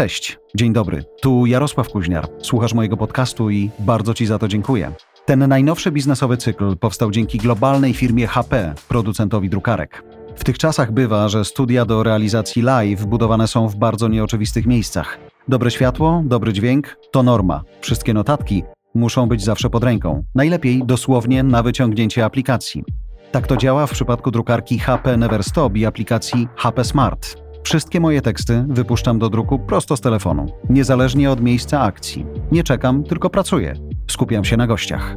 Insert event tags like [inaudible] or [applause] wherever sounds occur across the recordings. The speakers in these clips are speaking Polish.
Cześć, dzień dobry. Tu Jarosław Kuźniar. Słuchasz mojego podcastu i bardzo Ci za to dziękuję. Ten najnowszy biznesowy cykl powstał dzięki globalnej firmie HP, producentowi drukarek. W tych czasach bywa, że studia do realizacji live budowane są w bardzo nieoczywistych miejscach. Dobre światło, dobry dźwięk to norma. Wszystkie notatki muszą być zawsze pod ręką. Najlepiej dosłownie na wyciągnięcie aplikacji. Tak to działa w przypadku drukarki HP Neverstop i aplikacji HP Smart. Wszystkie moje teksty wypuszczam do druku prosto z telefonu, niezależnie od miejsca akcji. Nie czekam, tylko pracuję. Skupiam się na gościach.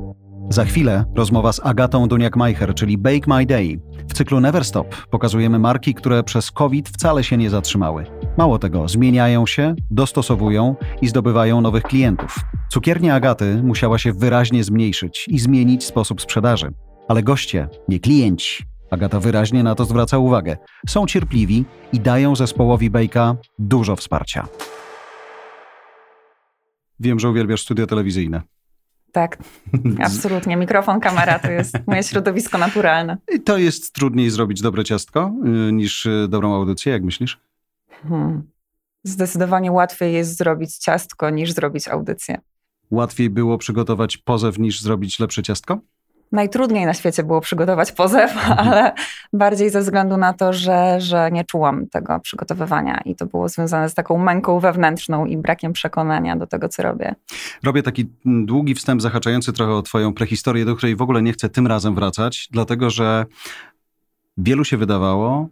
Za chwilę rozmowa z Agatą Duniak-Majcher, czyli Bake My Day. W cyklu Never Stop pokazujemy marki, które przez COVID wcale się nie zatrzymały. Mało tego, zmieniają się, dostosowują i zdobywają nowych klientów. Cukiernia Agaty musiała się wyraźnie zmniejszyć i zmienić sposób sprzedaży. Ale goście, nie klienci, Agata wyraźnie na to zwraca uwagę. Są cierpliwi i dają zespołowi Bejka dużo wsparcia. Wiem, że uwielbiasz studio telewizyjne. Tak, [laughs] absolutnie. Mikrofon, kamera to jest moje środowisko naturalne. I to jest trudniej zrobić dobre ciastko y, niż y, dobrą audycję, jak myślisz? Hmm. Zdecydowanie łatwiej jest zrobić ciastko niż zrobić audycję. Łatwiej było przygotować pozew niż zrobić lepsze ciastko? Najtrudniej na świecie było przygotować pozew, [laughs] ale bardziej ze względu na to, że, że nie czułam tego przygotowywania i to było związane z taką męką wewnętrzną i brakiem przekonania do tego, co robię. Robię taki długi wstęp zahaczający trochę o Twoją prehistorię, do której w ogóle nie chcę tym razem wracać, dlatego że wielu się wydawało,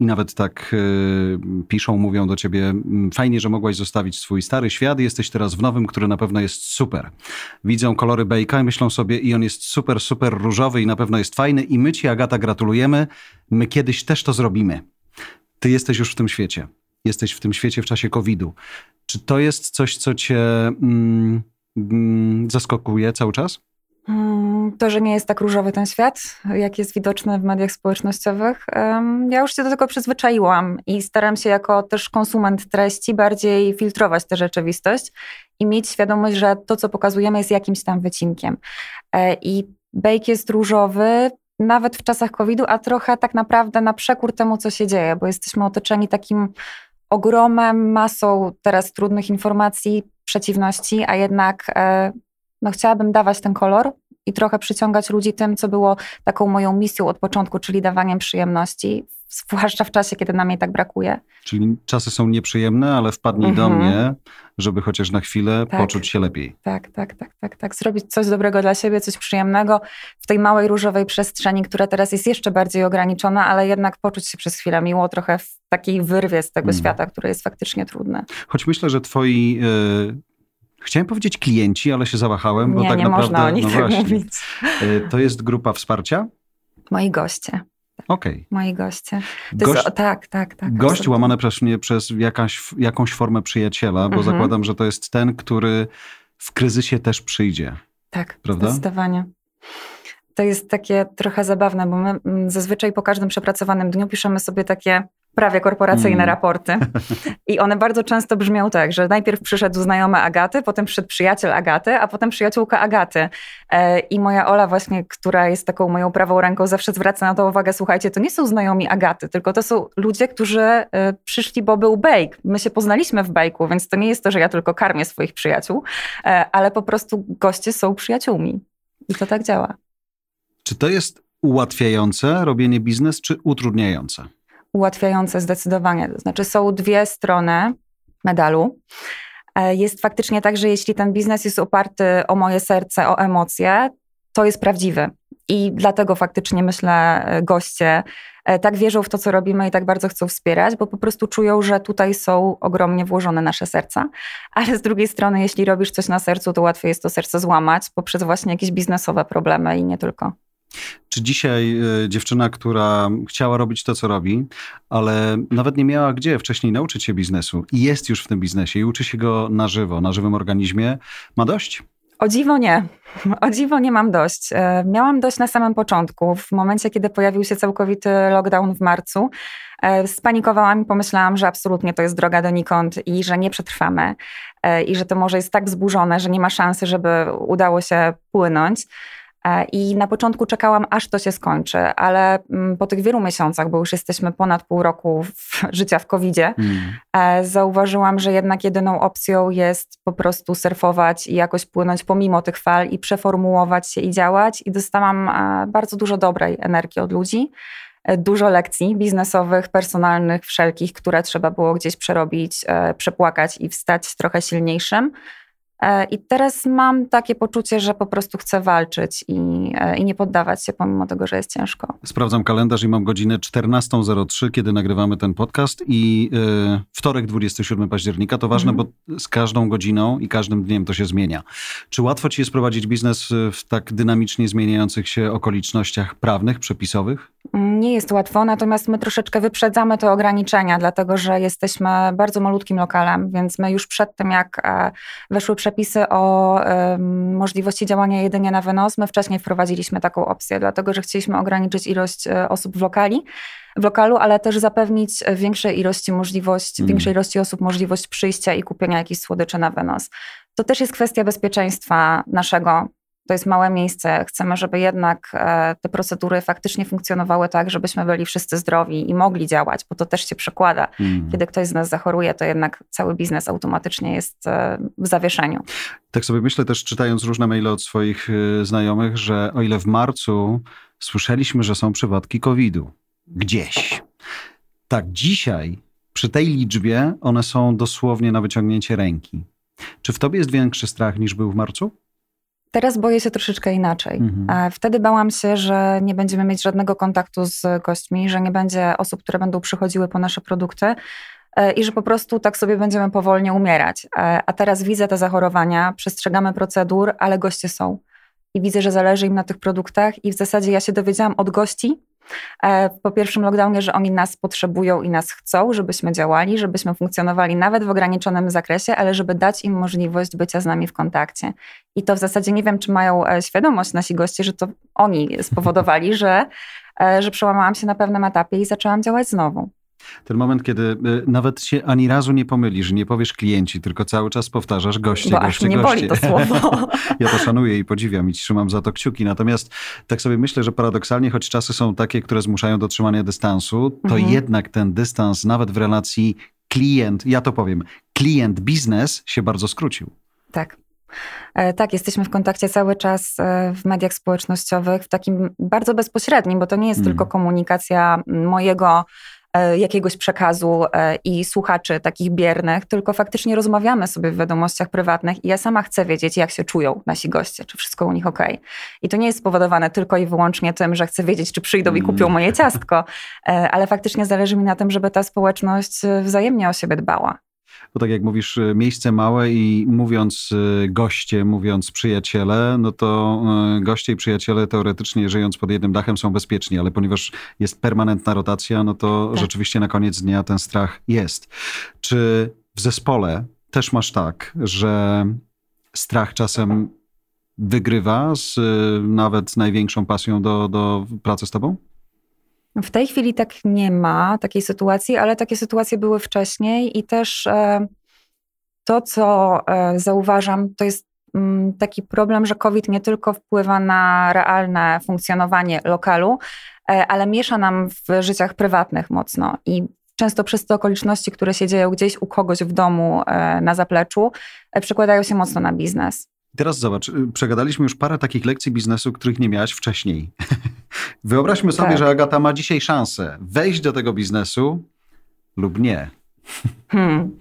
i nawet tak y, piszą, mówią do ciebie, mm, fajnie, że mogłaś zostawić swój stary świat, jesteś teraz w nowym, który na pewno jest super. Widzą kolory Bejka i myślą sobie, i on jest super, super różowy i na pewno jest fajny i my ci, Agata, gratulujemy, my kiedyś też to zrobimy. Ty jesteś już w tym świecie. Jesteś w tym świecie w czasie COVID-u. Czy to jest coś, co cię mm, mm, zaskakuje cały czas? Mm, to, że nie jest tak różowy ten świat, jak jest widoczny w mediach społecznościowych, ja już się do tego przyzwyczaiłam i staram się jako też konsument treści bardziej filtrować tę rzeczywistość i mieć świadomość, że to, co pokazujemy, jest jakimś tam wycinkiem. E, I bake jest różowy, nawet w czasach COVID-u, a trochę tak naprawdę na przekór temu, co się dzieje, bo jesteśmy otoczeni takim ogromem, masą teraz trudnych informacji, przeciwności, a jednak e, no chciałabym dawać ten kolor i trochę przyciągać ludzi tym, co było taką moją misją od początku, czyli dawaniem przyjemności, zwłaszcza w czasie, kiedy nam jej tak brakuje. Czyli czasy są nieprzyjemne, ale wpadnij mhm. do mnie, żeby chociaż na chwilę tak, poczuć się lepiej. Tak, tak, tak, tak, tak. Zrobić coś dobrego dla siebie, coś przyjemnego w tej małej różowej przestrzeni, która teraz jest jeszcze bardziej ograniczona, ale jednak poczuć się przez chwilę miło, trochę w takiej wyrwie z tego mm. świata, który jest faktycznie trudny. Choć myślę, że twoi... Yy Chciałem powiedzieć klienci, ale się zawahałem, bo nie, tak nie naprawdę. Można o nich no tak właśnie, mówić. Y, to jest grupa wsparcia? Moi goście. Okej. Okay. Moi goście. Gość, jest, tak, tak, tak. Gość absolutnie. łamane przez mnie przez jakaś, jakąś formę przyjaciela, bo mhm. zakładam, że to jest ten, który w kryzysie też przyjdzie. Tak, prawda? zdecydowanie. To jest takie trochę zabawne, bo my mm, zazwyczaj po każdym przepracowanym dniu piszemy sobie takie prawie korporacyjne mm. raporty. [laughs] I one bardzo często brzmią tak, że najpierw przyszedł znajomy Agaty, potem przyszedł przyjaciel Agaty, a potem przyjaciółka Agaty. E, I moja Ola właśnie, która jest taką moją prawą ręką, zawsze zwraca na to uwagę, słuchajcie, to nie są znajomi Agaty, tylko to są ludzie, którzy e, przyszli, bo był bake. My się poznaliśmy w bajku, więc to nie jest to, że ja tylko karmię swoich przyjaciół, e, ale po prostu goście są przyjaciółmi. I to tak działa. Czy to jest ułatwiające robienie biznes, czy utrudniające? Ułatwiające zdecydowanie. To znaczy, są dwie strony medalu. E, jest faktycznie tak, że jeśli ten biznes jest oparty o moje serce, o emocje, to jest prawdziwy. I dlatego faktycznie myślę, e, goście e, tak wierzą w to, co robimy i tak bardzo chcą wspierać, bo po prostu czują, że tutaj są ogromnie włożone nasze serca. Ale z drugiej strony, jeśli robisz coś na sercu, to łatwiej jest to serce złamać poprzez właśnie jakieś biznesowe problemy i nie tylko. Czy dzisiaj y, dziewczyna, która chciała robić to, co robi, ale nawet nie miała gdzie wcześniej nauczyć się biznesu i jest już w tym biznesie i uczy się go na żywo, na żywym organizmie, ma dość? O dziwo nie. O dziwo nie mam dość. E, miałam dość na samym początku, w momencie, kiedy pojawił się całkowity lockdown w marcu. E, spanikowałam i pomyślałam, że absolutnie to jest droga donikąd i że nie przetrwamy i że to może jest tak wzburzone, że nie ma szansy, żeby udało się płynąć. E, I na początku czekałam, aż to się skończy, ale mm, po tych wielu miesiącach, bo już jesteśmy ponad pół roku w, [laughs] życia w COVID-zie, mm. zauważyłam, że jednak jedyną opcją jest po prostu surfować i jakoś płynąć pomimo tych fal i przeformułować się i działać. I dostałam bardzo dużo dobrej energii od ludzi dużo lekcji biznesowych, personalnych, wszelkich, które trzeba było gdzieś przerobić, przepłakać i wstać trochę silniejszym. E, I teraz mam takie poczucie, że po prostu chcę walczyć i, e, i, nie poddawać się, pomimo tego, że jest ciężko. Sprawdzam kalendarz i mam godzinę 14.03, kiedy nagrywamy ten podcast i yy, wtorek 27 października. To ważne, mhm. bo z każdą godziną i każdym dniem to się zmienia. Czy łatwo ci jest prowadzić biznes w tak dynamicznie zmieniających się okolicznościach prawnych, przepisowych? Nie jest łatwo, natomiast my troszeczkę wyprzedzamy te ograniczenia, dlatego że jesteśmy bardzo malutkim lokalem, więc my już przed tym, jak weszły przepisy o możliwości działania jedynie na wynos. My wcześniej wprowadziliśmy taką opcję, dlatego że chcieliśmy ograniczyć ilość e, osób w lokali w lokalu, ale też zapewnić większej ilości możliwość, mm. większej ilości osób możliwość przyjścia i kupienia jakichś słodyczy na wynos. To też jest kwestia bezpieczeństwa naszego to jest małe miejsce. Chcemy, żeby jednak e, te procedury faktycznie funkcjonowały tak, żebyśmy byli wszyscy zdrowi i mogli działać, bo to też się przekłada. Mm. Kiedy ktoś z nas zachoruje, to jednak cały biznes automatycznie jest e, w zawieszeniu. Tak sobie myślę też, czytając różne maile od swoich e, znajomych, że o ile w marcu słyszeliśmy, że są przypadki COVID-u gdzieś, tak dzisiaj przy tej liczbie one są dosłownie na wyciągnięcie ręki. Czy w tobie jest większy strach niż był w marcu? Teraz boję się troszeczkę inaczej. Mhm. Wtedy bałam się, że nie będziemy mieć żadnego kontaktu z gośćmi, że nie będzie osób, które będą przychodziły po nasze produkty e, i że po prostu tak sobie będziemy powolnie umierać. E, a teraz widzę te zachorowania, przestrzegamy procedur, ale goście są. I widzę, że zależy im na tych produktach, i w zasadzie ja się dowiedziałam od gości, E, po pierwszym lockdownie, że oni nas potrzebują i nas chcą, żebyśmy działali, żebyśmy funkcjonowali nawet w ograniczonym zakresie, ale żeby dać im możliwość bycia z nami w kontakcie. I to w zasadzie nie wiem, czy mają e, świadomość nasi goście, że to oni spowodowali, że, e, że przełamałam się na pewnym etapie i zaczęłam działać znowu. Ten moment, kiedy y, nawet się ani razu nie pomylisz, nie powiesz klienci, tylko cały czas powtarzasz goście, Bo goście, nie goście. boli to słowo. [laughs] ja to szanuję i podziwiam i trzymam za to kciuki. Natomiast tak sobie myślę, że paradoksalnie, choć czasy są takie, które zmuszają do trzymania dystansu, to mhm. jednak ten dystans nawet w relacji klient, ja to powiem, klient-biznes się bardzo skrócił. Tak. E, tak, jesteśmy w kontakcie cały czas e, w mediach społecznościowych, w takim bardzo bezpośrednim, bo to nie jest mm. tylko komunikacja mojego jakiegoś przekazu e, i słuchaczy takich biernych, tylko faktycznie rozmawiamy sobie w wiadomościach prywatnych i ja sama chcę wiedzieć, jak się czują nasi goście, czy wszystko u nich ok. I to nie jest spowodowane tylko i wyłącznie tym, że chcę wiedzieć, czy przyjdą i kupią moje ciastko, e, ale faktycznie zależy mi na tym, żeby ta społeczność wzajemnie o siebie dbała bo tak jak mówisz, e, miejsce małe i mówiąc e, goście, mówiąc przyjaciele, no to e, goście i przyjaciele teoretycznie żyjąc pod jednym dachem są bezpieczni, ale ponieważ jest permanentna rotacja, no to tak. rzeczywiście na koniec dnia ten strach jest. Czy w zespole też masz tak, że strach czasem wygrywa z nawet największą pasją do, do pracy z tobą? W tej chwili tak nie ma takiej sytuacji, ale takie sytuacje były wcześniej i też e, to, co e, zauważam, to jest mm, taki problem, że COVID nie tylko wpływa na realne funkcjonowanie lokalu, e, ale miesza nam w życiach prywatnych mocno i często przez te okoliczności, które się dzieją gdzieś u kogoś w domu na zapleczu, przekładają się mocno na biznes. Teraz zobacz, y, przegadaliśmy już parę takich lekcji biznesu, których nie miałaś wcześniej. [laughs] Wyobraźmy sobie, tak. że Agata ma dzisiaj szansę wejść do tego biznesu lub nie. Hmm.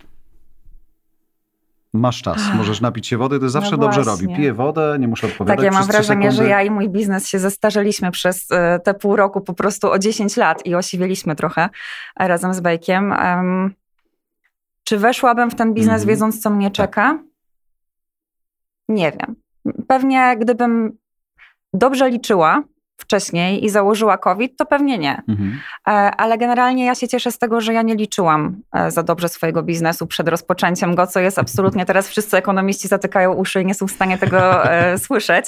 Masz czas, możesz [sighs] napić się wody, to zawsze no dobrze robi. Piję wodę, nie muszę odpowiadać. Tak, ja mam wrażenie, że ja i mój biznes się zestarzeliśmy przez e, te pół roku po prostu o 10 lat i osiwieliśmy trochę razem z Bejkiem. Um, czy weszłabym w ten biznes, mm -hmm. wiedząc, co mnie tak. czeka? Nie wiem. Pewnie gdybym dobrze liczyła wcześniej i założyła COVID, to pewnie nie. Mhm. E, ale generalnie ja się cieszę z tego, że ja nie liczyłam e, za dobrze swojego biznesu przed rozpoczęciem go, co jest absolutnie teraz wszyscy ekonomiści zatykają uszy i nie są w stanie tego e, słyszeć.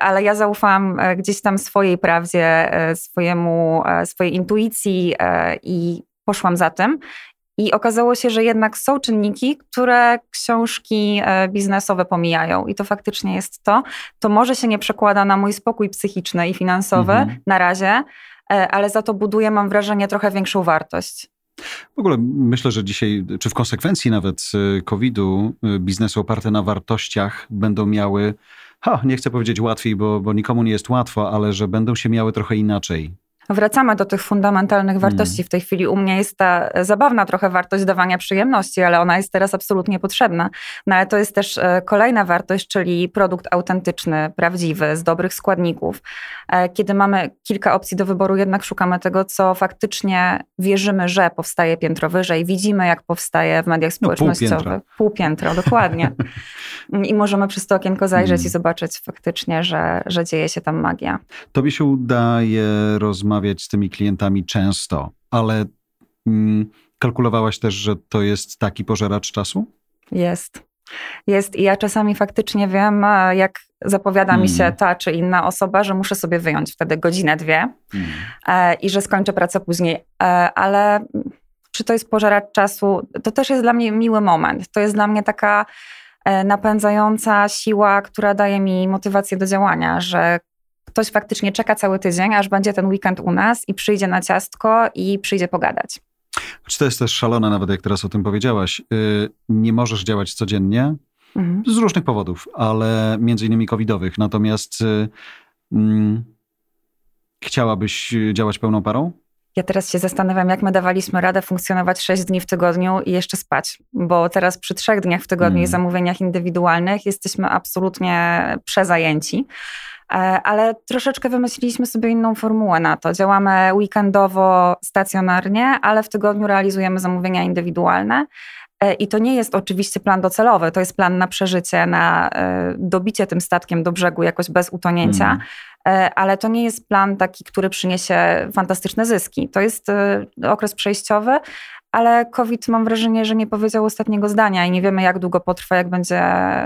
Ale ja zaufałam gdzieś tam swojej prawdzie, swojemu, swojej intuicji i poszłam za tym. I okazało się, że jednak są czynniki, które książki e, biznesowe pomijają. I to faktycznie jest to. To może się nie przekłada na mój spokój psychiczny i finansowy mhm. na razie, e, ale za to buduje, mam wrażenie, trochę większą wartość. W ogóle myślę, że dzisiaj, czy w konsekwencji nawet e, COVID-u, biznesy oparte na wartościach będą miały, ha, nie chcę powiedzieć łatwiej, bo, bo nikomu nie jest łatwo, ale że będą się miały trochę inaczej wracamy do tych fundamentalnych wartości. Mm. W tej chwili u mnie jest ta zabawna trochę wartość dawania przyjemności, ale ona jest teraz absolutnie potrzebna. No ale to jest też e, kolejna wartość, czyli produkt autentyczny, prawdziwy, z dobrych składników. E, kiedy mamy kilka opcji do wyboru, jednak szukamy tego, co faktycznie wierzymy, że powstaje piętro wyżej. Widzimy, jak powstaje w mediach społecznościowych. No, pół, piętro, dokładnie. [laughs] I możemy przez to okienko zajrzeć mm. i zobaczyć faktycznie, że, że dzieje się tam magia. Tobie się udaje rozmawiać rozmawiać z tymi klientami często, ale mm, kalkulowałaś też, że to jest taki pożeracz czasu? Jest. Jest i ja czasami faktycznie wiem, jak zapowiada mi się mm. ta czy inna osoba, że muszę sobie wyjąć wtedy godzinę, dwie mm. e, i że skończę pracę później. E, ale czy to jest pożeracz czasu? To też jest dla mnie miły moment. To jest dla mnie taka e, napędzająca siła, która daje mi motywację do działania, że ktoś faktycznie czeka cały tydzień, aż będzie ten weekend u nas i przyjdzie na ciastko i przyjdzie pogadać. Czy to jest też szalone, nawet jak teraz o tym powiedziałaś? Y, nie możesz działać codziennie mhm. z różnych powodów, ale między innymi covidowych. Natomiast y, mm, chciałabyś działać pełną parą? Ja teraz się zastanawiam, jak my dawaliśmy radę funkcjonować 6 dni w tygodniu i jeszcze spać, bo teraz przy trzech dniach w tygodniu mm. i zamówieniach indywidualnych jesteśmy absolutnie przezajęci. E, ale troszeczkę wymyśliliśmy sobie inną formułę na to. Działamy weekendowo, stacjonarnie, ale w tygodniu realizujemy zamówienia indywidualne. E, I to nie jest oczywiście plan docelowy, to jest plan na przeżycie, na e, dobicie tym statkiem do brzegu jakoś bez utonięcia. Mm ale to nie jest plan taki, który przyniesie fantastyczne zyski. To jest okres przejściowy, ale COVID mam wrażenie, że nie powiedział ostatniego zdania i nie wiemy, jak długo potrwa, jak będzie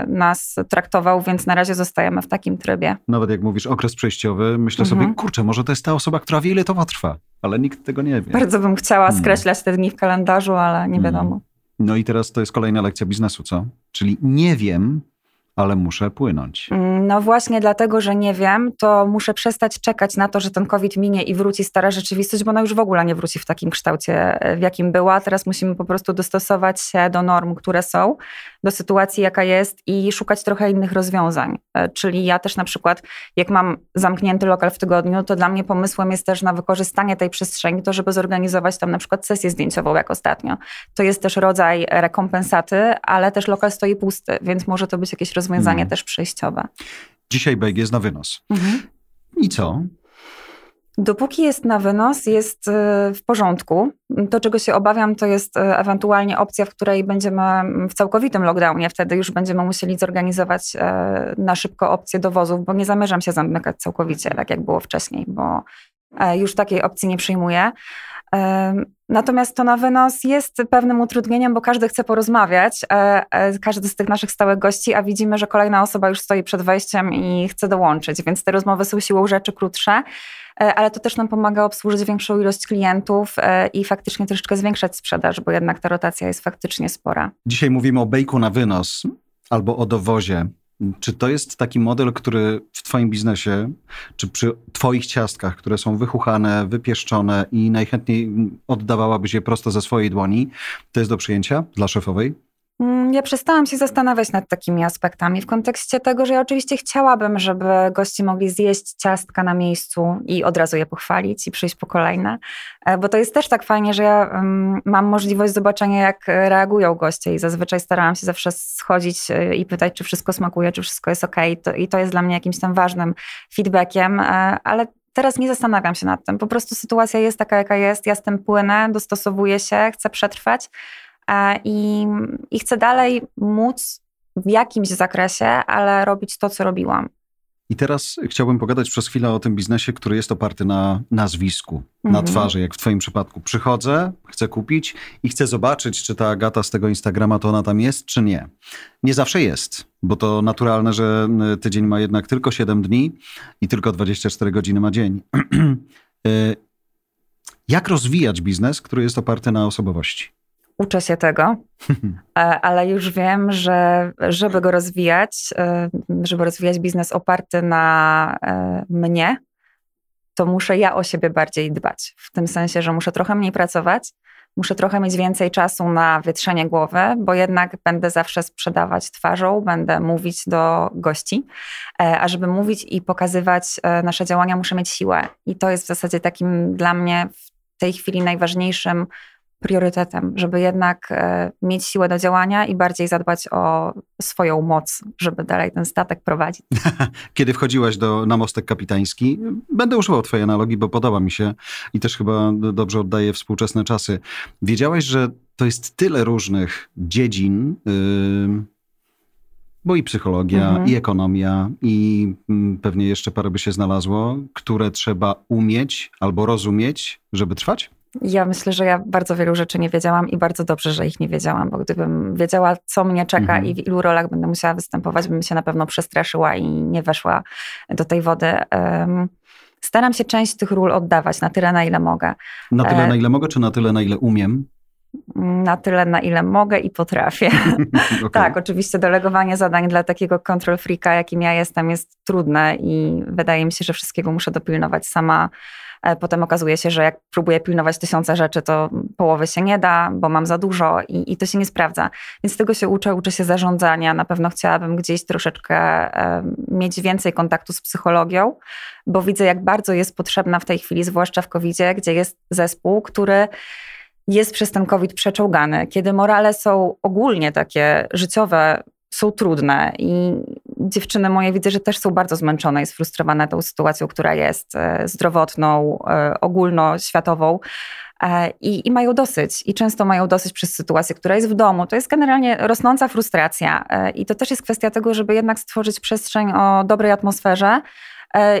nas traktował, więc na razie zostajemy w takim trybie. Nawet jak mówisz okres przejściowy, myślę mhm. sobie, kurczę, może to jest ta osoba, która wie, ile to potrwa, ale nikt tego nie wie. Bardzo bym chciała hmm. skreślać te dni w kalendarzu, ale nie hmm. wiadomo. No i teraz to jest kolejna lekcja biznesu, co? Czyli nie wiem, ale muszę płynąć. Mm, no właśnie dlatego, że nie wiem, to muszę przestać czekać na to, że ten COVID minie i wróci stara rzeczywistość, bo ona już w ogóle nie wróci w takim kształcie, e, w jakim była. Teraz musimy po prostu dostosować się do norm, które są, do sytuacji, jaka jest i szukać trochę innych rozwiązań. E, czyli ja też na przykład, jak mam zamknięty lokal w tygodniu, to dla mnie pomysłem jest też na wykorzystanie tej przestrzeni, to żeby zorganizować tam na przykład sesję zdjęciową, jak ostatnio. To jest też rodzaj rekompensaty, ale też lokal stoi pusty, więc może to być jakieś rozwiązanie rozwiązanie mhm. też przejściowe. Dzisiaj BG jest na wynos. Mhm. I co? Dopóki jest na wynos, jest y, w porządku. To, czego się obawiam, to jest y, ewentualnie opcja, w której będziemy w całkowitym lockdownie. Wtedy już będziemy musieli zorganizować y, na szybko opcję dowozów, bo nie zamierzam się zamykać całkowicie, tak jak było wcześniej, bo już takiej opcji nie przyjmuję. Natomiast to na wynos jest pewnym utrudnieniem, bo każdy chce porozmawiać, e, e, każdy z tych naszych stałych gości, a widzimy, że kolejna osoba już stoi przed wejściem i chce dołączyć, więc te rozmowy są siłą rzeczy krótsze, e, ale to też nam pomaga obsłużyć większą ilość klientów i faktycznie troszeczkę zwiększać sprzedaż, bo jednak ta rotacja jest faktycznie spora. Dzisiaj mówimy o bejku na wynos albo o dowozie. Czy to jest taki model, który w Twoim biznesie, czy przy Twoich ciastkach, które są wychuchane, wypieszczone i najchętniej oddawałabyś je prosto ze swojej dłoni, to jest do przyjęcia dla szefowej? Mm, ja przestałam się zastanawiać nad takimi aspektami w kontekście tego, że ja oczywiście chciałabym, żeby goście mogli zjeść ciastka na miejscu i od razu je pochwalić i przyjść po kolejne, e, bo to jest też tak fajnie, że ja um, mam możliwość zobaczenia, jak reagują goście i zazwyczaj starałam się zawsze schodzić e, i pytać, czy wszystko smakuje, czy wszystko jest ok. I to jest dla mnie jakimś tam ważnym feedbackiem, e, ale teraz nie zastanawiam się nad tym. Po prostu sytuacja jest taka, jaka jest, ja z tym płynę, dostosowuję się, chcę przetrwać. E, I, I chcę dalej móc w jakimś zakresie, ale robić to, co robiłam. I teraz chciałbym pogadać przez chwilę o tym biznesie, który jest oparty na nazwisku, mhm. na twarzy, jak w Twoim przypadku. Przychodzę, chcę kupić i chcę zobaczyć, czy ta Agata z tego Instagrama to ona tam jest, czy nie. Nie zawsze jest, bo to naturalne, że tydzień ma jednak tylko 7 dni i tylko 24 godziny ma dzień. [clears throat] E, jak rozwijać biznes, który jest oparty na osobowości? Uczę się tego, [laughs] e, ale już wiem, że żeby go rozwijać, e, żeby rozwijać biznes oparty na e, mnie, to muszę ja o siebie bardziej dbać. W tym sensie, że muszę trochę mniej pracować, muszę trochę mieć więcej czasu na wietrzenie głowy, bo jednak będę zawsze sprzedawać twarzą, będę mówić do gości. A żeby mówić i pokazywać nasze działania, muszę mieć siłę. I to jest w zasadzie takim dla mnie w tej chwili najważniejszym priorytetem, żeby jednak e, mieć siłę do działania i bardziej zadbać o swoją moc, żeby dalej ten statek prowadzić. [laughs] Kiedy wchodziłaś do, na mostek kapitański, będę używał twojej analogii, bo podoba mi się i też chyba dobrze oddaje współczesne czasy. Wiedziałaś, że to jest tyle różnych dziedzin, yy, bo i psychologia, mhm. i ekonomia, i mm, pewnie jeszcze parę by się znalazło, które trzeba umieć albo rozumieć, żeby trwać? Ja myślę, że ja bardzo wielu rzeczy nie wiedziałam i bardzo dobrze, że ich nie wiedziałam, bo gdybym wiedziała, co mnie czeka mhm. i w ilu rolach będę musiała występować, bym się na pewno przestraszyła i nie weszła do tej wody. Um, staram się część tych ról oddawać na tyle, na ile mogę. Na tyle, e, na ile mogę, czy na tyle, na ile umiem? na tyle, na ile mogę i potrafię. [laughs] [laughs] okay. Tak, oczywiście delegowanie zadań dla takiego control freaka, jakim ja jestem, jest trudne i wydaje mi się, że wszystkiego muszę dopilnować sama potem okazuje się, że jak próbuję pilnować tysiące rzeczy, to połowy się nie da, bo mam za dużo i, i to się nie sprawdza. Więc tego się uczę, uczę się zarządzania. Na pewno chciałabym gdzieś troszeczkę e, mieć więcej kontaktu z psychologią, bo widzę, jak bardzo jest potrzebna w tej chwili, zwłaszcza w covid gdzie jest zespół, który jest przez ten COVID przeczołgany, kiedy morale są ogólnie takie życiowe, są trudne i dziewczyny moje widzę, że też są bardzo zmęczone i sfrustrowane tą sytuacją, która jest e, zdrowotną, e, ogólnoświatową. E, I, I, mają dosyć. I często mają dosyć przez sytuację, która jest w domu. To jest generalnie rosnąca frustracja. I to też jest kwestia tego, żeby jednak stworzyć przestrzeń o dobrej atmosferze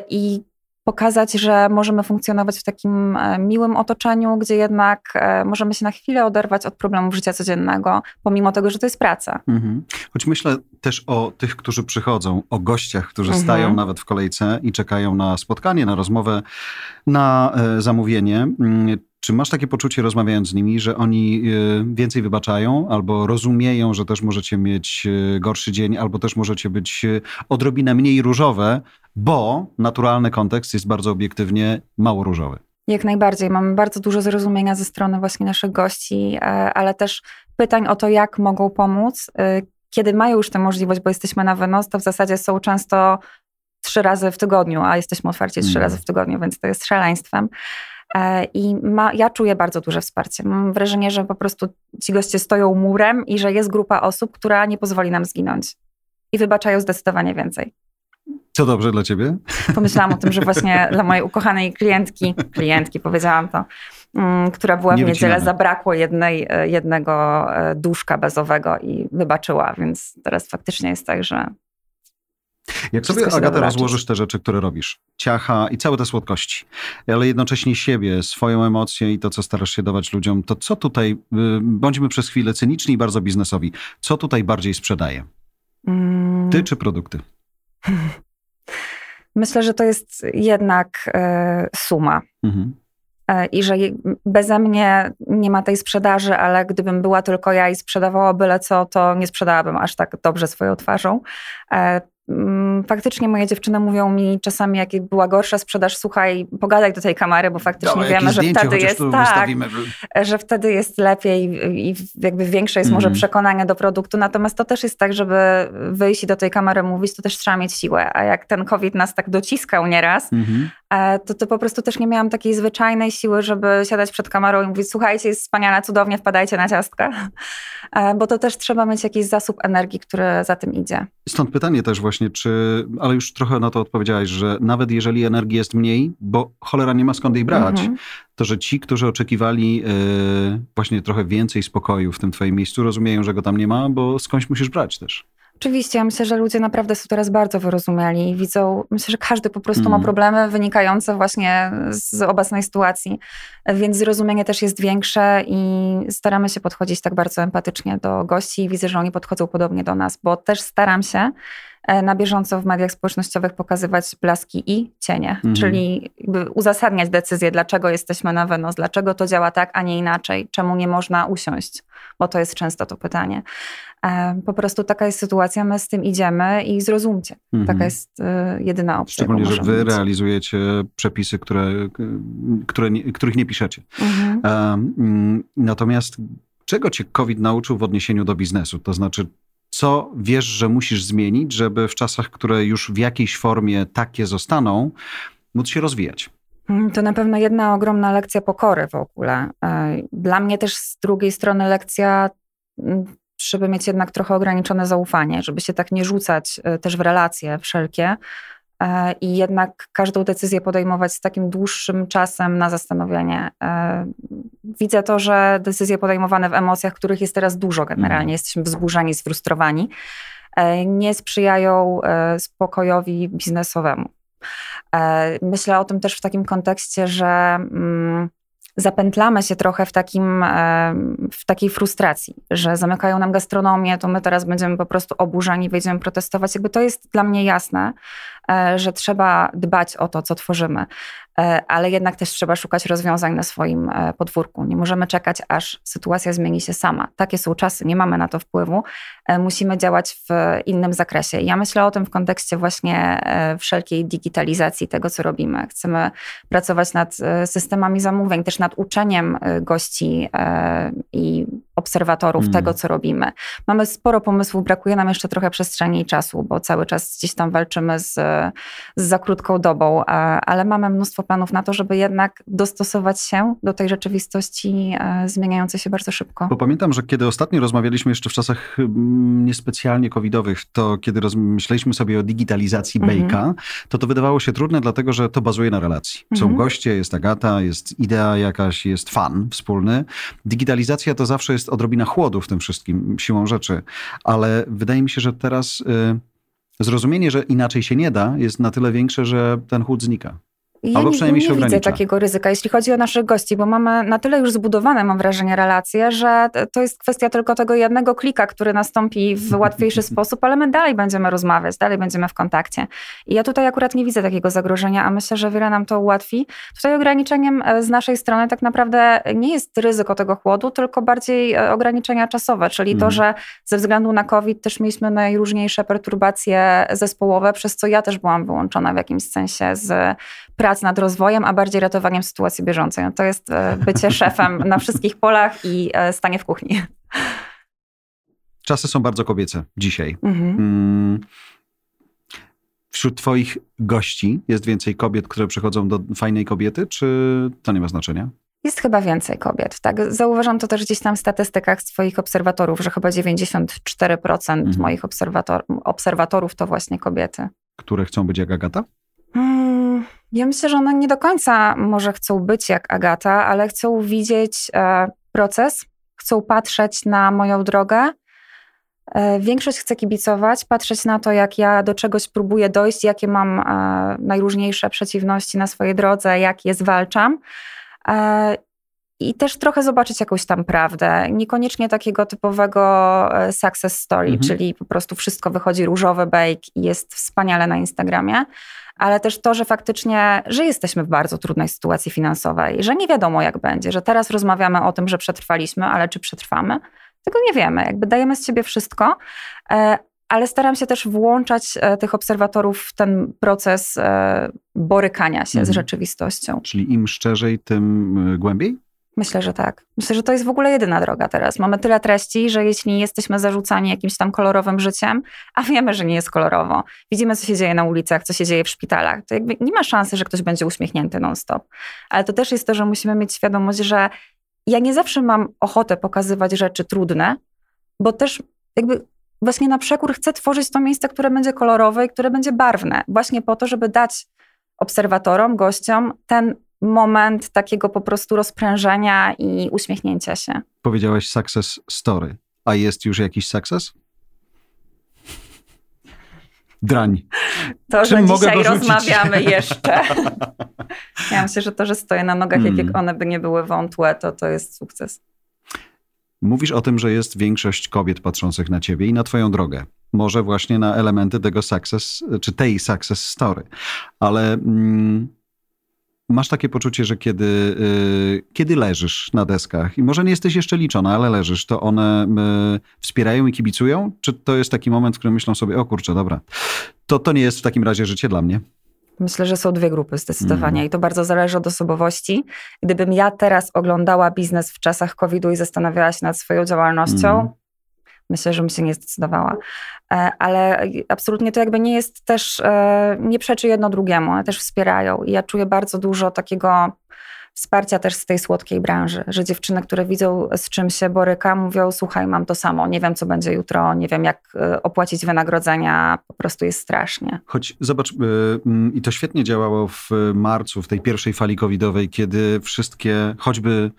i pokazać, że możemy funkcjonować w takim e, miłym otoczeniu, gdzie jednak e, możemy się na chwilę oderwać od problemów życia codziennego, pomimo tego, że to jest praca. Mhm. Choć myślę też o tych, którzy przychodzą, o gościach, którzy mhm. stają nawet w kolejce i czekają na spotkanie, na rozmowę, na e, zamówienie. Czy masz takie poczucie, rozmawiając z nimi, że oni więcej wybaczają, albo rozumieją, że też możecie mieć gorszy dzień, albo też możecie być odrobinę mniej różowe, bo naturalny kontekst jest bardzo obiektywnie mało różowy. Jak najbardziej. Mamy bardzo dużo zrozumienia ze strony właśnie naszych gości, e, ale też pytań o to, jak mogą pomóc. E, kiedy mają już tę możliwość, bo jesteśmy na wynos, to w zasadzie są często trzy razy w tygodniu, a jesteśmy otwarci trzy mm. razy w tygodniu, więc to jest szaleństwem. E, I ma, ja czuję bardzo duże wsparcie. Mam wrażenie, że po prostu ci goście stoją murem i że jest grupa osób, która nie pozwoli nam zginąć. I wybaczają zdecydowanie więcej. Co dobrze dla ciebie? Pomyślałam o tym, że właśnie [laughs] dla mojej ukochanej klientki, klientki powiedziałam to, mm, która była w niedzielę, zabrakło jednej, e, jednego e, duszka bezowego i wybaczyła, więc teraz faktycznie jest tak, że jak sobie, Agata, rozłożysz te rzeczy, które robisz, ciacha i całe te słodkości, ale jednocześnie siebie, swoją emocję i to, co starasz się dawać ludziom, to co tutaj, y, bądźmy przez chwilę cyniczni i bardzo biznesowi, co tutaj bardziej sprzedaje? Mm. Ty czy produkty? [laughs] Myślę, że to jest jednak e, suma. Mhm. E, I że beze mnie nie ma tej sprzedaży, ale gdybym była tylko ja i sprzedawała byle co, to nie sprzedałabym aż tak dobrze swoją twarzą. Mm, faktycznie moje dziewczyny mówią mi czasami, jak była gorsza sprzedaż, słuchaj, pogadaj do tej kamery, bo faktycznie wiemy, że wtedy jest tak, że wtedy jest lepiej i jakby większe jest mm. może mhm. przekonanie do produktu. Natomiast to też jest tak, żeby wyjść i do tej kamery mówić, to też trzeba mieć siłę. A jak ten COVID nas tak dociskał nieraz, mm -hmm. to, to po prostu też nie miałam takiej zwyczajnej siły, żeby siadać przed kamerą i mówić, słuchajcie, jest wspaniale, cudownie, wpadajcie na ciastka. [laughs] E, bo to też trzeba mieć jakiś zasób energii, który za tym idzie. Stąd pytanie też właśnie właśnie, czy, ale już trochę na to odpowiedziałaś, że nawet jeżeli energii jest mniej, bo cholera nie ma skąd jej brać, mhm. to że ci, którzy oczekiwali yy, właśnie trochę więcej spokoju w tym twoim miejscu, rozumieją, że go tam nie ma, bo skądś musisz brać też. Oczywiście, ja myślę, że ludzie naprawdę są teraz bardzo wyrozumiali i widzą, myślę, że każdy po prostu mm. ma mhm. problemy wynikające właśnie z obecnej sytuacji, więc zrozumienie też jest większe i staramy się podchodzić tak bardzo empatycznie do gości i widzę, że oni podchodzą podobnie do nas, bo też staram się e, na bieżąco w mediach społecznościowych pokazywać blaski i cienie, mhm. czyli uzasadniać decyzję, dlaczego jesteśmy na wynos, dlaczego to działa tak, a nie inaczej, czemu nie można usiąść, bo to jest często to pytanie. E, po prostu taka jest sytuacja, my z tym idziemy i zrozumcie. Mhm. Taka jest e, jedyna opcja. Szczególnie, że wy mieć. realizujecie przepisy, które, które nie, których nie piszecie. Mhm. Mm, natomiast czego cię COVID nauczył w odniesieniu do biznesu? To znaczy, co wiesz, że musisz zmienić, żeby w czasach, które już w jakiejś formie takie zostaną, móc się rozwijać? Mm, to na pewno jedna ogromna lekcja pokory w ogóle. E, dla mnie też z drugiej strony lekcja mm, żeby mieć jednak trochę ograniczone zaufanie, żeby się tak nie rzucać e, też w relacje wszelkie i jednak każdą decyzję podejmować z takim dłuższym czasem na zastanowienie. E, widzę to, że decyzje podejmowane w emocjach, których jest teraz dużo generalnie, mhm. jesteśmy wzburzeni, sfrustrowani, nie sprzyjają spokojowi biznesowemu. Myślę o tym też w takim kontekście, że mm, zapętlamy się trochę w, takim, e, w takiej frustracji, że zamykają nam gastronomię, to my teraz będziemy po prostu oburzeni, wejdziemy protestować. Jakby to jest dla mnie jasne, E, że trzeba dbać o to, co tworzymy, e, ale jednak też trzeba szukać rozwiązań na swoim e, podwórku. Nie możemy czekać, aż sytuacja zmieni się sama. Takie są czasy, nie mamy na to wpływu. Musimy działać w innym zakresie. Ja myślę o tym w kontekście właśnie wszelkiej digitalizacji tego, co robimy. Chcemy pracować nad systemami zamówień, też nad uczeniem gości i obserwatorów mm. tego, co robimy. Mamy sporo pomysłów, brakuje nam jeszcze trochę przestrzeni i czasu, bo cały czas gdzieś tam walczymy z, z za krótką dobą, ale mamy mnóstwo planów na to, żeby jednak dostosować się do tej rzeczywistości e, zmieniającej się bardzo szybko. Bo pamiętam, że kiedy ostatnio rozmawialiśmy jeszcze w czasach mm, niespecjalnie covidowych, to kiedy myśleliśmy sobie o digitalizacji mm Bejka, to to wydawało się trudne, dlatego że to bazuje na relacji. Są mm goście, jest Agata, jest idea jakaś, jest fan wspólny. Digitalizacja to zawsze jest odrobina chłodu w tym wszystkim, siłą rzeczy, ale wydaje mi się, że teraz y, zrozumienie, że inaczej się nie da, jest na tyle większe, że ten chłód znika. Ja Albo przynajmniej nie, nie się widzę takiego ryzyka, jeśli chodzi o naszych gości, bo mamy na tyle już zbudowane, mam wrażenie, relacje, że to jest kwestia tylko tego jednego klika, który nastąpi w [laughs] łatwiejszy sposób, ale my dalej będziemy rozmawiać, dalej będziemy w kontakcie. I ja tutaj akurat nie widzę takiego zagrożenia, a myślę, że wiele nam to ułatwi. Tutaj ograniczeniem e, z naszej strony tak naprawdę nie jest ryzyko tego chłodu, tylko bardziej e, ograniczenia czasowe, czyli to, mhm. że ze względu na COVID też mieliśmy najróżniejsze perturbacje zespołowe, przez co ja też byłam wyłączona w jakimś sensie z prac nad rozwojem, a bardziej ratowaniem sytuacji bieżącej. No to jest e, bycie [laughs] szefem na wszystkich polach i e, stanie w kuchni. Czasy są bardzo kobiece dzisiaj. Mhm. Mm. Wśród Twoich gości jest więcej kobiet, które przychodzą do fajnej kobiety, czy to nie ma znaczenia? Jest chyba więcej kobiet. Tak? Zauważam to też gdzieś tam w statystykach swoich obserwatorów, że chyba 94% mhm. moich obserwator obserwatorów to właśnie kobiety. Które chcą być jak Agata? Ja myślę, że one nie do końca może chcą być jak Agata, ale chcą widzieć e, proces, chcą patrzeć na moją drogę. E, większość chce kibicować, patrzeć na to, jak ja do czegoś próbuję dojść, jakie mam e, najróżniejsze przeciwności na swojej drodze, jak je zwalczam. I też trochę zobaczyć jakąś tam prawdę. Niekoniecznie takiego typowego e, success story, mhm. czyli po prostu wszystko wychodzi różowy bake i jest wspaniale na Instagramie, ale też to, że faktycznie, że jesteśmy w bardzo trudnej sytuacji finansowej, że nie wiadomo jak będzie, że teraz rozmawiamy o tym, że przetrwaliśmy, ale czy przetrwamy? Tego nie wiemy. Jakby dajemy z siebie wszystko, e, ale staram się też włączać e, tych obserwatorów w ten proces borykania się mhm. z rzeczywistością. Czyli im szczerzej, tym głębiej? Myślę, że tak. Myślę, że to jest w ogóle jedyna droga teraz. Mamy tyle treści, że jeśli jesteśmy zarzucani jakimś tam kolorowym życiem, a wiemy, że nie jest kolorowo, widzimy, co się dzieje na ulicach, co się dzieje w szpitalach, to jakby nie ma szansy, że ktoś będzie uśmiechnięty non-stop. Ale to też jest to, że musimy mieć świadomość, że ja nie zawsze mam ochotę pokazywać rzeczy trudne, bo też jakby właśnie na przekór chcę tworzyć to miejsce, które będzie kolorowe i które będzie barwne, właśnie po to, żeby dać obserwatorom, gościom ten moment takiego po prostu rozprężenia i uśmiechnięcia się. Powiedziałeś success story. A jest już jakiś sukces? Drań. To, Czym że dzisiaj rozmawiamy [laughs] jeszcze. ja myślę, że to, że stoję na nogach, hmm. jak one by nie były wątłe, to to jest sukces. Mówisz o tym, że jest większość kobiet patrzących na ciebie i na twoją drogę. może właśnie na elementy tego success, czy tej success story. Ale mm, masz takie poczucie, że kiedy, y, kiedy leżysz na deskach i może nie jesteś jeszcze liczona, ale leżysz, to one y, wspierają i kibicują? Czy to jest taki moment, w którym myślą sobie, o kurczę, dobra, to, to nie jest w takim razie życie dla mnie? Myślę, że są dwie grupy zdecydowanie mm. i to bardzo zależy od osobowości. Gdybym ja teraz oglądała biznes w czasach COVID-u i zastanawiała się nad swoją działalnością, mm. Myślę, że bym się nie zdecydowała. E, ale absolutnie to jakby nie jest też, e, nie przeczy jedno drugiemu, one też wspierają. I ja czuję bardzo dużo takiego wsparcia też z tej słodkiej branży, że dziewczyny, które widzą z czym się boryka, mówią: Słuchaj, mam to samo, nie wiem, co będzie jutro, nie wiem, jak e, opłacić wynagrodzenia, po prostu jest strasznie. Choć zobacz, mm, i to świetnie działało w marcu, w tej pierwszej fali covidowej, kiedy wszystkie, choćby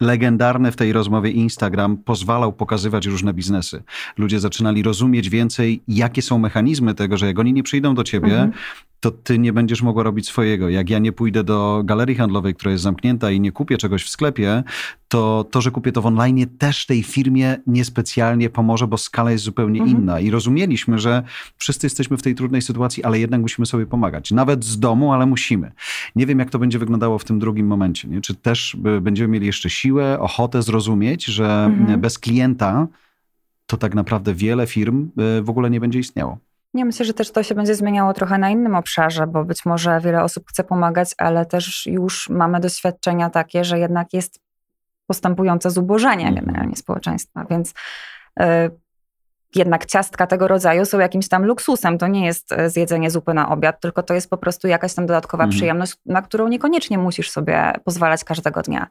legendarny w tej rozmowie Instagram pozwalał pokazywać różne biznesy. Ludzie zaczynali rozumieć więcej, jakie są mechanizmy tego, że jak oni nie przyjdą do ciebie, mhm to ty nie będziesz mogła robić swojego. Jak ja nie pójdę do galerii handlowej, która jest zamknięta i nie kupię czegoś w sklepie, to to, że kupię to w online też tej firmie niespecjalnie pomoże, bo skala jest zupełnie mhm. inna. I rozumieliśmy, że wszyscy jesteśmy w tej trudnej sytuacji, ale jednak musimy sobie pomagać. Nawet z domu, ale musimy. Nie wiem, jak to będzie wyglądało w tym drugim momencie. Nie? Czy też będziemy mieli jeszcze siłę, ochotę zrozumieć, że mhm. bez klienta to tak naprawdę wiele firm y, w ogóle nie będzie istniało. Ja myślę, że też to się będzie zmieniało trochę na innym obszarze, bo być może wiele osób chce pomagać, ale też już mamy doświadczenia takie, że jednak jest postępujące zubożenie mhm. generalnie społeczeństwa, więc y, jednak ciastka tego rodzaju są jakimś tam luksusem. To nie jest e, zjedzenie zupy na obiad, tylko to jest po prostu jakaś tam dodatkowa mhm. przyjemność, na którą niekoniecznie musisz sobie pozwalać każdego dnia.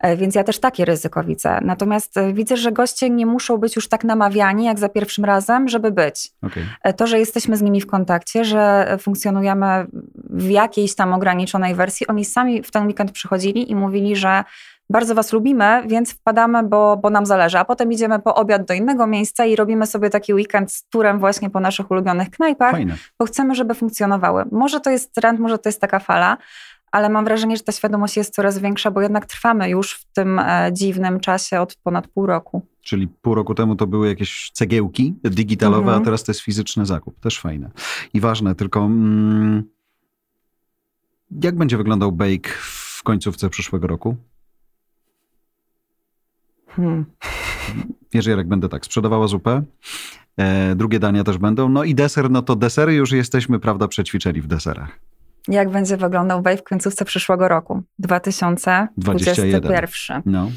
E, więc ja też takie ryzyko widzę. Natomiast e, widzę, że goście nie muszą być już tak namawiani jak za pierwszym razem, żeby być. Okay. To, że jesteśmy z nimi w kontakcie, że funkcjonujemy w jakiejś tam ograniczonej wersji, oni sami w ten weekend przychodzili i mówili, że bardzo was lubimy, więc wpadamy, bo, bo nam zależy. A potem idziemy po obiad do innego miejsca i robimy sobie taki weekend z turem właśnie po naszych ulubionych knajpach, Fajne. bo chcemy, żeby funkcjonowały. Może to jest trend, może to jest taka fala, ale mam wrażenie, że ta świadomość jest coraz większa, bo jednak trwamy już w tym e, dziwnym czasie od ponad pół roku. Czyli pół roku temu to były jakieś cegiełki digitalowe, mhm. a teraz to jest fizyczny zakup. Też fajne. I ważne, tylko mm, jak będzie wyglądał bake w końcówce przyszłego roku? Hmm. Jarek, będę tak sprzedawała zupę. E, drugie dania też będą. No i deser, no to desery już jesteśmy, prawda, przećwiczeni w deserach. Jak będzie wyglądał Wave w końcówce przyszłego roku? 2021. No.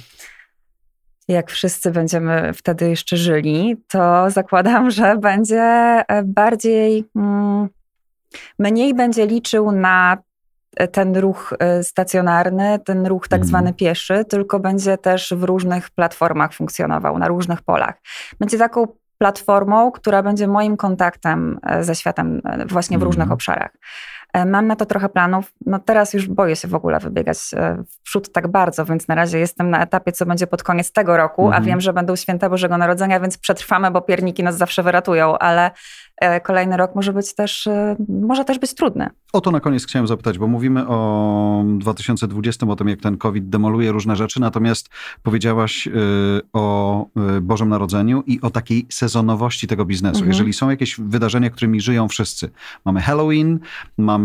Jak wszyscy będziemy wtedy jeszcze żyli, to zakładam, że będzie bardziej, mm, mniej będzie liczył na ten ruch e, stacjonarny, ten ruch tak mhm. zwany pieszy, tylko będzie też w różnych platformach funkcjonował, na różnych polach. Będzie taką platformą, która będzie moim kontaktem e, ze światem e, właśnie w różnych mhm. obszarach. Mam na to trochę planów. No teraz już boję się w ogóle wybiegać w przód tak bardzo, więc na razie jestem na etapie, co będzie pod koniec tego roku, mhm. a wiem, że będą święta Bożego Narodzenia, więc przetrwamy, bo pierniki nas zawsze wyratują, ale E, kolejny rok może być też, e, może też być trudny. O to na koniec chciałem zapytać, bo mówimy o 2020, o tym, jak ten COVID demoluje różne rzeczy, natomiast powiedziałaś e, o Bożym Narodzeniu i o takiej sezonowości tego biznesu. Mhm. Jeżeli są jakieś wydarzenia, którymi żyją wszyscy. Mamy Halloween, mamy,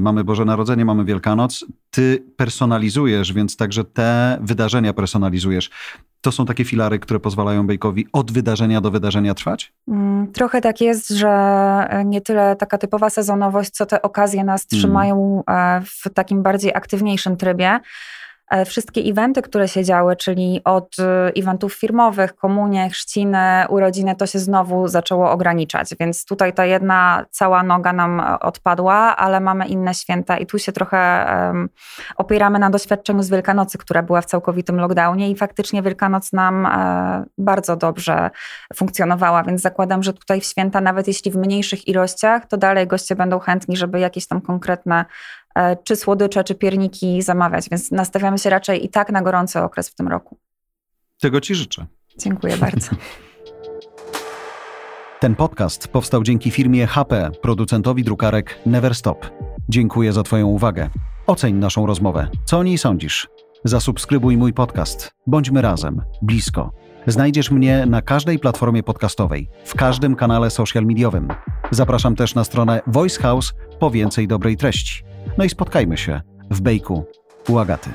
mamy Boże Narodzenie, mamy Wielkanoc. Ty personalizujesz, więc także te wydarzenia personalizujesz to są takie filary, które pozwalają Bejkowi od wydarzenia do wydarzenia trwać? Mm, trochę tak jest, że nie tyle taka typowa sezonowość, co te okazje nas mm. trzymają mm. w takim bardziej aktywniejszym trybie. E, wszystkie eventy, które się działy, czyli od e, eventów firmowych, komunie, chrzciny, urodziny, to się znowu zaczęło ograniczać. Więc tutaj ta jedna cała noga nam e, odpadła, ale mamy inne święta i tu się trochę um, opieramy na doświadczeniu z Wielkanocy, która była w całkowitym lockdownie i faktycznie Wielkanoc nam e, bardzo dobrze funkcjonowała, więc zakładam, że tutaj w święta, nawet jeśli w mniejszych ilościach, to dalej goście będą chętni, żeby jakieś tam konkretne czy słodycze, czy pierniki zamawiać, więc nastawiamy się raczej i tak na gorący okres w tym roku. Tego Ci życzę. Dziękuję bardzo. [laughs] Ten podcast powstał dzięki firmie HP, producentowi drukarek Neverstop. Dziękuję za Twoją uwagę. Oceń naszą rozmowę. Co o niej sądzisz? Zasubskrybuj mój podcast. Bądźmy razem, blisko. Znajdziesz mnie na każdej platformie podcastowej, w każdym kanale social mediowym. Zapraszam też na stronę Voice House po więcej dobrej treści. No i spotkajmy się w Bejku u Agaty.